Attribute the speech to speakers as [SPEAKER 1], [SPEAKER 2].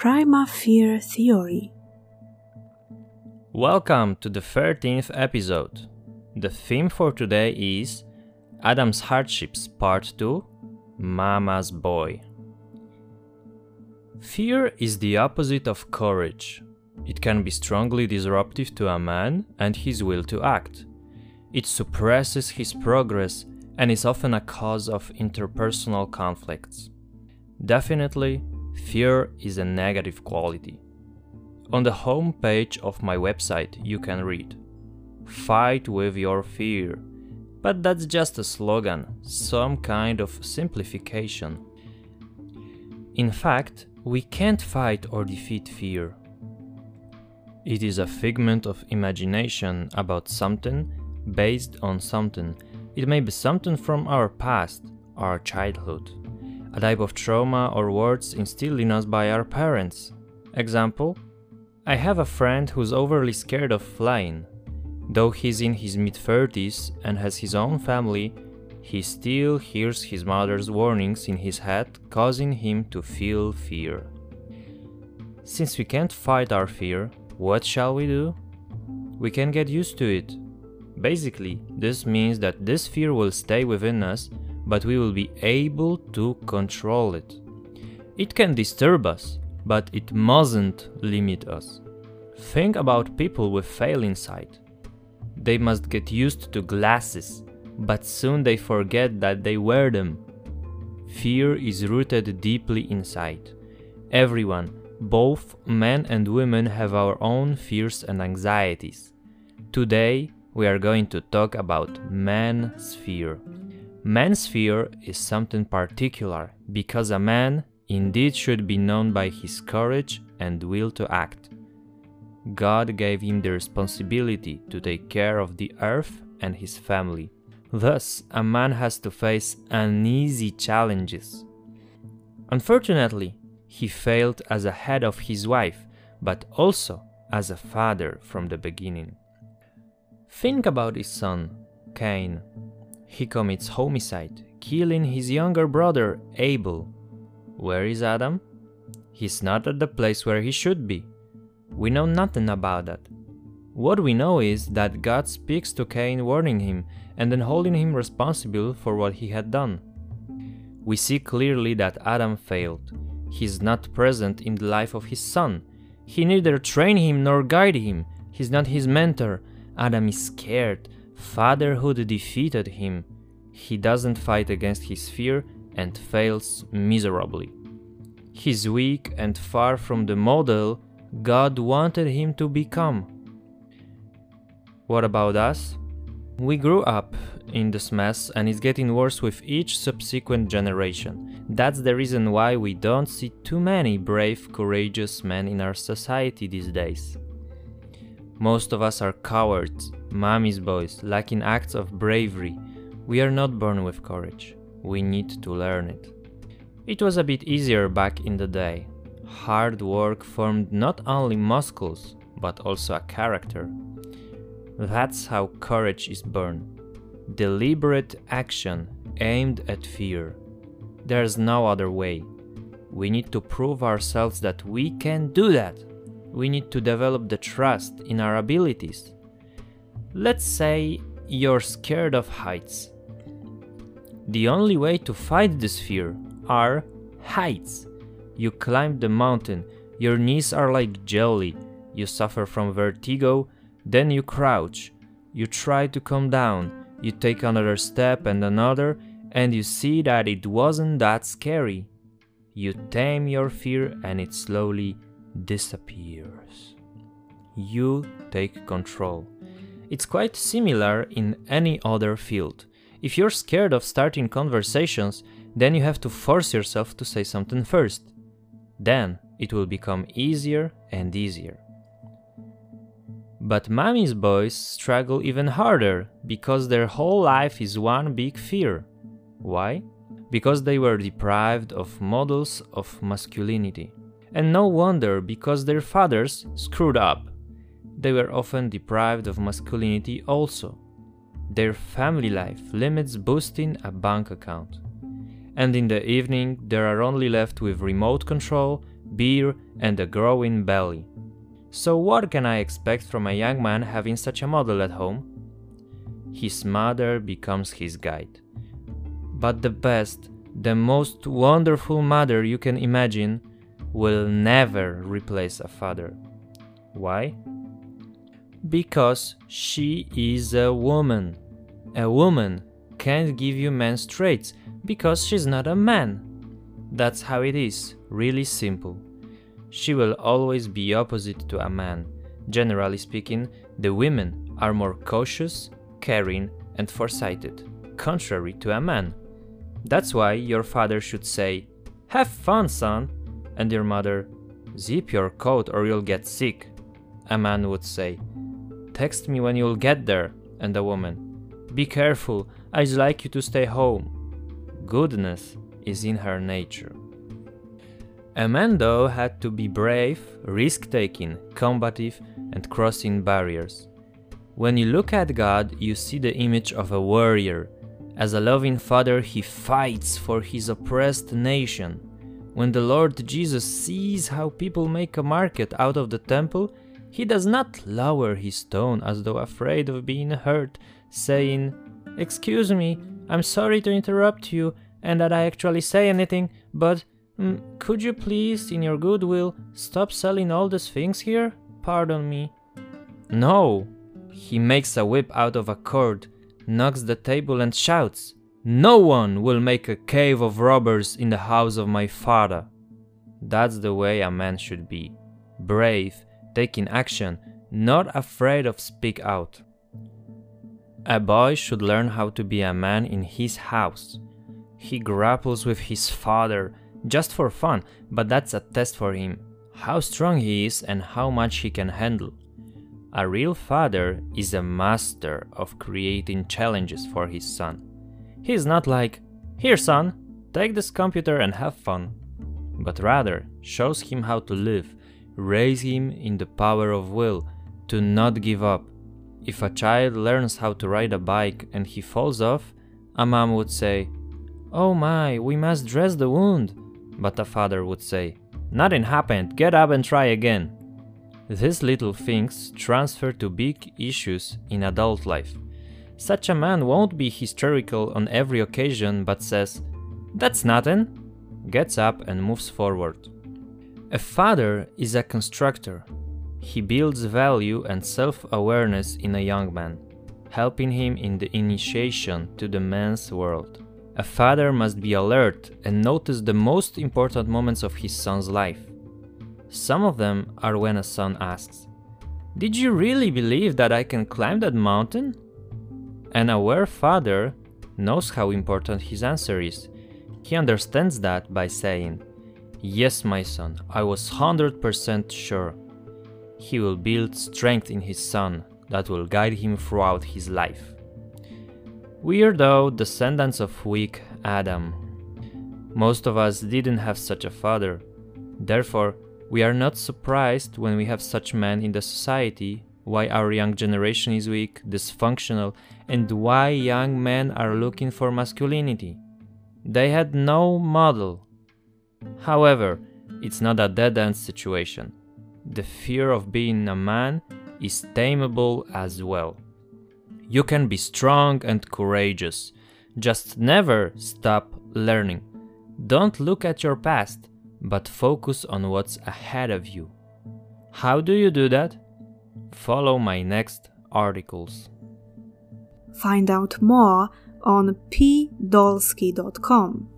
[SPEAKER 1] Prima Fear Theory.
[SPEAKER 2] Welcome to the 13th episode. The theme for today is Adam's Hardships Part 2 Mama's Boy. Fear is the opposite of courage. It can be strongly disruptive to a man and his will to act. It suppresses his progress and is often a cause of interpersonal conflicts. Definitely, fear is a negative quality. On the home page of my website, you can read Fight with your fear. But that's just a slogan, some kind of simplification. In fact, we can't fight or defeat fear. It is a figment of imagination about something based on something. It may be something from our past, our childhood, a type of trauma or words instilled in us by our parents. Example I have a friend who's overly scared of flying. Though he's in his mid 30s and has his own family, he still hears his mother's warnings in his head, causing him to feel fear. Since we can't fight our fear, what shall we do? We can get used to it. Basically, this means that this fear will stay within us, but we will be able to control it. It can disturb us, but it mustn't limit us. Think about people with failing sight. They must get used to glasses, but soon they forget that they wear them. Fear is rooted deeply inside. Everyone, both men and women, have our own fears and anxieties. Today, we are going to talk about man's fear. Man's fear is something particular because a man indeed should be known by his courage and will to act. God gave him the responsibility to take care of the earth and his family. Thus, a man has to face uneasy challenges. Unfortunately, he failed as a head of his wife, but also as a father from the beginning. Think about his son, Cain. He commits homicide, killing his younger brother, Abel. Where is Adam? He's not at the place where he should be. We know nothing about that. What we know is that God speaks to Cain, warning him and then holding him responsible for what he had done. We see clearly that Adam failed. He is not present in the life of his son. He neither trained him nor guided him. He's not his mentor. Adam is scared. Fatherhood defeated him. He doesn't fight against his fear and fails miserably. He's weak and far from the model God wanted him to become. What about us? We grew up in this mess and it's getting worse with each subsequent generation. That's the reason why we don't see too many brave, courageous men in our society these days. Most of us are cowards, mommy's boys, lacking acts of bravery. We are not born with courage. We need to learn it. It was a bit easier back in the day. Hard work formed not only muscles, but also a character. That's how courage is born. Deliberate action aimed at fear. There's no other way. We need to prove ourselves that we can do that. We need to develop the trust in our abilities. Let's say you're scared of heights. The only way to fight this fear are heights. You climb the mountain, your knees are like jelly, you suffer from vertigo, then you crouch. You try to come down, you take another step and another, and you see that it wasn't that scary. You tame your fear and it slowly disappears. You take control. It's quite similar in any other field. If you're scared of starting conversations, then you have to force yourself to say something first. Then it will become easier and easier. But mommy's boys struggle even harder because their whole life is one big fear. Why? Because they were deprived of models of masculinity. And no wonder because their fathers screwed up. They were often deprived of masculinity also. Their family life limits boosting a bank account. And in the evening, they are only left with remote control, beer, and a growing belly. So, what can I expect from a young man having such a model at home? His mother becomes his guide. But the best, the most wonderful mother you can imagine will never replace a father. Why? Because she is a woman. A woman can't give you men's traits because she's not a man. That's how it is, really simple. She will always be opposite to a man. Generally speaking, the women are more cautious, caring, and foresighted, contrary to a man. That's why your father should say, Have fun, son, and your mother, Zip your coat or you'll get sick. A man would say, Text me when you'll get there, and a woman, Be careful, I'd like you to stay home. Goodness is in her nature. A man, though, had to be brave, risk taking, combative, and crossing barriers. When you look at God, you see the image of a warrior. As a loving father, he fights for his oppressed nation. When the Lord Jesus sees how people make a market out of the temple, he does not lower his tone as though afraid of being hurt, saying, Excuse me, I'm sorry to interrupt you and that I actually say anything, but mm, could you please, in your goodwill, stop selling all these things here? Pardon me. No! He makes a whip out of a cord, knocks the table, and shouts, No one will make a cave of robbers in the house of my father. That's the way a man should be brave, taking action, not afraid of speak out. A boy should learn how to be a man in his house. He grapples with his father just for fun, but that's a test for him how strong he is and how much he can handle. A real father is a master of creating challenges for his son. He is not like, Here, son, take this computer and have fun, but rather shows him how to live, raise him in the power of will, to not give up, if a child learns how to ride a bike and he falls off, a mom would say, Oh my, we must dress the wound. But a father would say, Nothing happened, get up and try again. These little things transfer to big issues in adult life. Such a man won't be hysterical on every occasion but says, That's nothing, gets up and moves forward. A father is a constructor, he builds value and self awareness in a young man, helping him in the initiation to the man's world. A father must be alert and notice the most important moments of his son's life. Some of them are when a son asks, Did you really believe that I can climb that mountain? An aware father knows how important his answer is. He understands that by saying, Yes, my son, I was 100% sure he will build strength in his son that will guide him throughout his life. We are, though, descendants of weak Adam. Most of us didn't have such a father. Therefore, we are not surprised when we have such men in the society, why our young generation is weak, dysfunctional, and why young men are looking for masculinity. They had no model. However, it's not a dead end situation the fear of being a man is tameable as well. You can be strong and courageous. Just never stop learning. Don't look at your past, but focus on what's ahead of you. How do you do that? Follow my next articles.
[SPEAKER 1] Find out more on pdolsky.com.